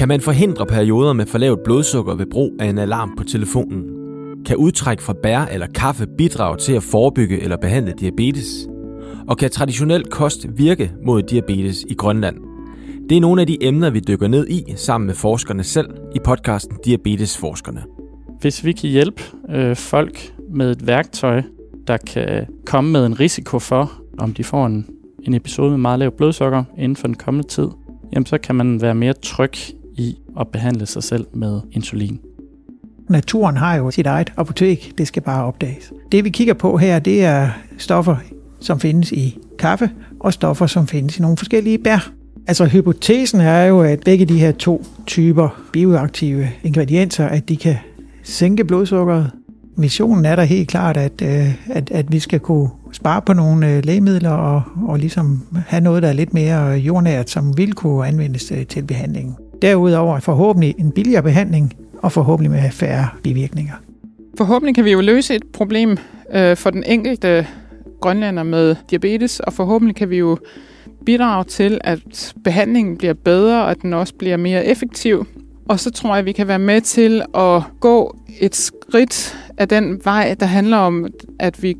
Kan man forhindre perioder med for lavt blodsukker ved brug af en alarm på telefonen? Kan udtræk fra bær eller kaffe bidrage til at forebygge eller behandle diabetes? Og kan traditionel kost virke mod diabetes i Grønland? Det er nogle af de emner, vi dykker ned i sammen med forskerne selv i podcasten Diabetesforskerne. Hvis vi kan hjælpe øh, folk med et værktøj, der kan komme med en risiko for, om de får en, en episode med meget lavt blodsukker inden for den kommende tid, jamen så kan man være mere tryg at behandle sig selv med insulin. Naturen har jo sit eget apotek, det skal bare opdages. Det vi kigger på her, det er stoffer, som findes i kaffe, og stoffer, som findes i nogle forskellige bær. Altså hypotesen er jo, at begge de her to typer bioaktive ingredienser, at de kan sænke blodsukkeret. Missionen er der helt klart, at, øh, at, at vi skal kunne spare på nogle øh, lægemidler og, og ligesom have noget, der er lidt mere jordnært, som vil kunne anvendes øh, til behandlingen. Derudover forhåbentlig en billigere behandling, og forhåbentlig med færre bivirkninger. Forhåbentlig kan vi jo løse et problem øh, for den enkelte grønlander med diabetes, og forhåbentlig kan vi jo bidrage til, at behandlingen bliver bedre, og at den også bliver mere effektiv. Og så tror jeg, at vi kan være med til at gå et skridt af den vej, der handler om, at vi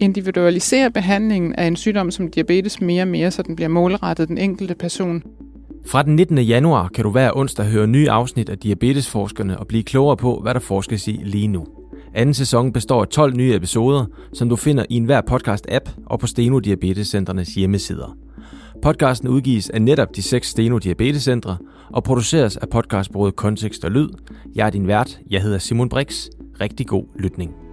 individualiserer behandlingen af en sygdom som diabetes mere og mere, så den bliver målrettet den enkelte person. Fra den 19. januar kan du hver onsdag høre nye afsnit af Diabetesforskerne og blive klogere på, hvad der forskes i lige nu. Anden sæson består af 12 nye episoder, som du finder i enhver podcast-app og på Steno Diabetescentrenes hjemmesider. Podcasten udgives af netop de seks Steno Diabetescentre og produceres af podcastbureauet Kontekst og Lyd. Jeg er din vært, jeg hedder Simon Brix. Rigtig god lytning.